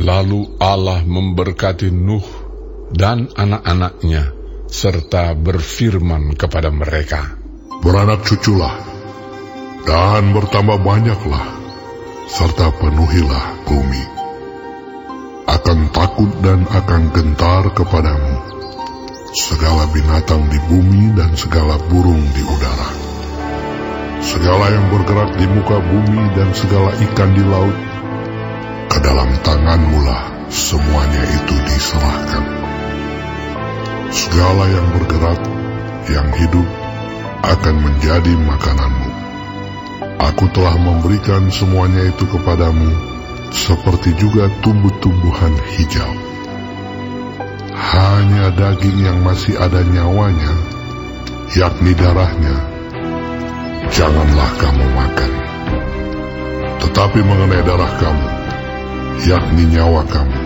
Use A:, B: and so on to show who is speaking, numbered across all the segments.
A: Lalu Allah memberkati Nuh dan anak-anaknya, serta berfirman kepada mereka,
B: Beranak cuculah, dan bertambah banyaklah, serta penuhilah bumi. Akan takut dan akan gentar kepadamu, segala binatang di bumi dan segala burung di udara. Segala yang bergerak di muka bumi dan segala ikan di laut, dalam tanganmu lah semuanya itu diserahkan. Segala yang bergerak, yang hidup, akan menjadi makananmu. Aku telah memberikan semuanya itu kepadamu, seperti juga tumbuh-tumbuhan hijau. Hanya daging yang masih ada nyawanya, yakni darahnya, janganlah kamu makan. Tetapi mengenai darah kamu, yakni nyawa kamu,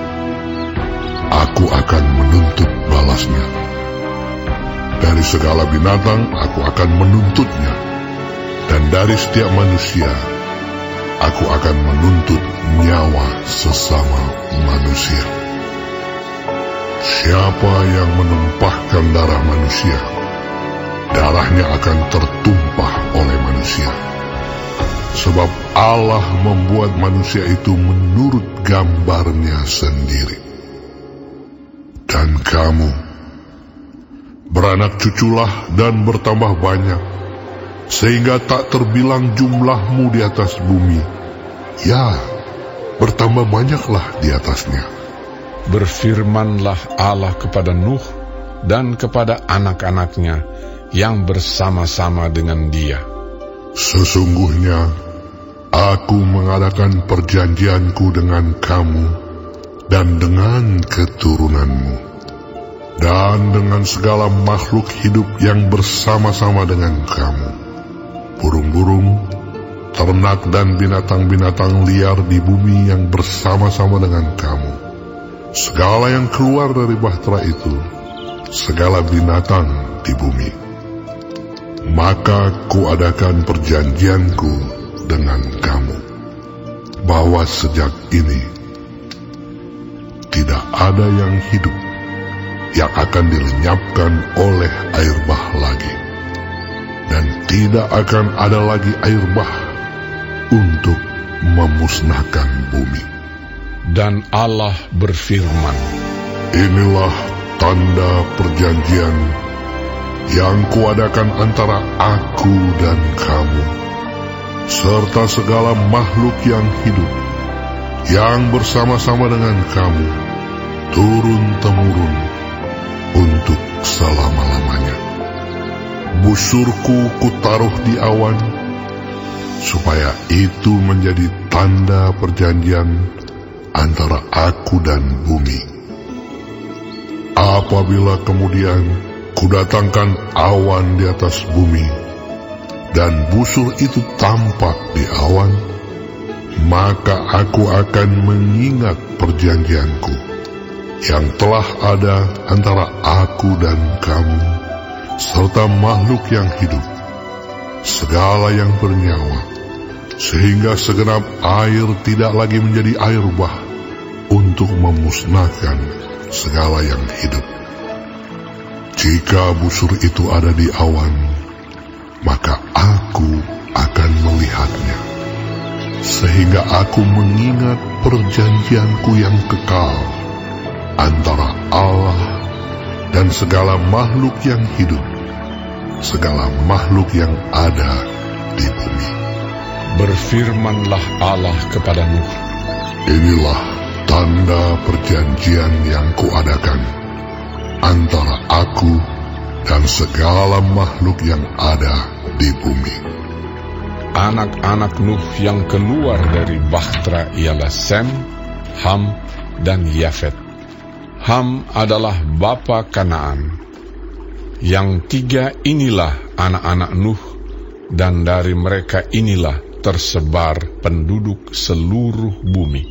B: aku akan menuntut balasnya. Dari segala binatang aku akan menuntutnya, dan dari setiap manusia aku akan menuntut nyawa sesama manusia. Siapa yang menumpahkan darah manusia, darahnya akan tertumpah oleh manusia. Sebab Allah membuat manusia itu menurut gambarnya sendiri. Dan kamu, beranak cuculah dan bertambah banyak, sehingga tak terbilang jumlahmu di atas bumi. Ya, bertambah banyaklah di atasnya.
A: Berfirmanlah Allah kepada Nuh dan kepada anak-anaknya yang bersama-sama dengan dia.
B: Sesungguhnya, aku mengadakan perjanjianku dengan kamu dan dengan keturunanmu, dan dengan segala makhluk hidup yang bersama-sama dengan kamu, burung-burung, ternak dan binatang-binatang liar di bumi yang bersama-sama dengan kamu, segala yang keluar dari bahtera itu, segala binatang di bumi. Maka kuadakan perjanjianku dengan kamu, bahwa sejak ini tidak ada yang hidup yang akan dilenyapkan oleh air bah lagi, dan tidak akan ada lagi air bah untuk memusnahkan bumi.
A: Dan Allah berfirman,
B: Inilah tanda perjanjian yang kuadakan antara aku dan kamu, serta segala makhluk yang hidup, yang bersama-sama dengan kamu, turun-temurun untuk selama-lamanya. Busurku kutaruh di awan, supaya itu menjadi tanda perjanjian antara aku dan bumi. Apabila kemudian kudatangkan awan di atas bumi, dan busur itu tampak di awan, maka aku akan mengingat perjanjianku yang telah ada antara aku dan kamu, serta makhluk yang hidup, segala yang bernyawa, sehingga segenap air tidak lagi menjadi air bah untuk memusnahkan segala yang hidup. Jika busur itu ada di awan, maka aku akan melihatnya, sehingga aku mengingat perjanjianku yang kekal antara Allah dan segala makhluk yang hidup, segala makhluk yang ada di bumi.
A: Berfirmanlah Allah kepada Nuh,
B: Inilah tanda perjanjian yang kuadakan antara aku dan segala makhluk yang ada di bumi.
A: Anak-anak Nuh yang keluar dari Bahtera ialah Sem, Ham, dan Yafet. Ham adalah bapa Kanaan. Yang tiga inilah anak-anak Nuh, dan dari mereka inilah tersebar penduduk seluruh bumi.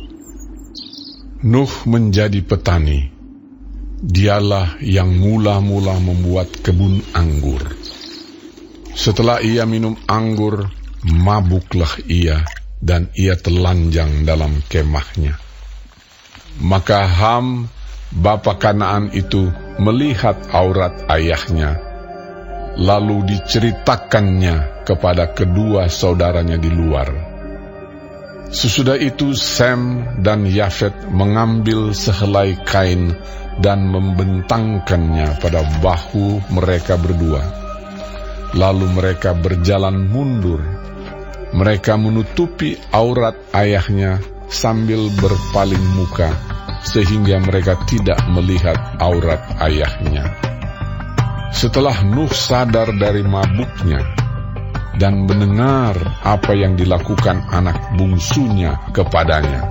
A: Nuh menjadi petani. Dialah yang mula-mula membuat kebun anggur. Setelah ia minum anggur, mabuklah ia dan ia telanjang dalam kemahnya. Maka Ham, bapa Kanaan itu, melihat aurat ayahnya, lalu diceritakannya kepada kedua saudaranya di luar. Sesudah itu Sem dan Yafet mengambil sehelai kain dan membentangkannya pada bahu mereka berdua. Lalu mereka berjalan mundur. Mereka menutupi aurat ayahnya sambil berpaling muka sehingga mereka tidak melihat aurat ayahnya. Setelah Nuh sadar dari mabuknya dan mendengar apa yang dilakukan anak bungsunya kepadanya,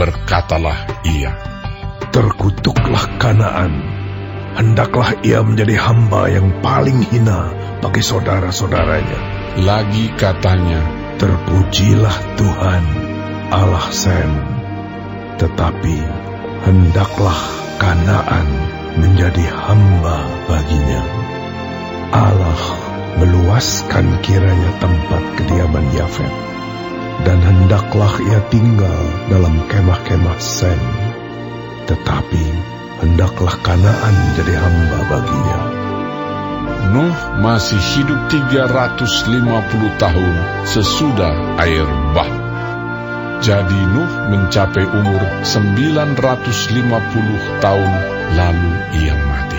A: berkatalah ia,
C: Terkutuklah Kanaan, hendaklah ia menjadi hamba yang paling hina bagi saudara-saudaranya.
A: Lagi katanya,
C: Terpujilah Tuhan, Allah Sem, tetapi hendaklah Kanaan menjadi hamba baginya. Allah meluaskan kiranya tempat kediaman Yafet, dan hendaklah ia tinggal dalam kemah-kemah Sem. Tetapi hendaklah Kanaan jadi hamba baginya.
A: Nuh masih hidup 350 tahun sesudah air bah. Jadi Nuh mencapai umur 950 tahun lalu ia mati.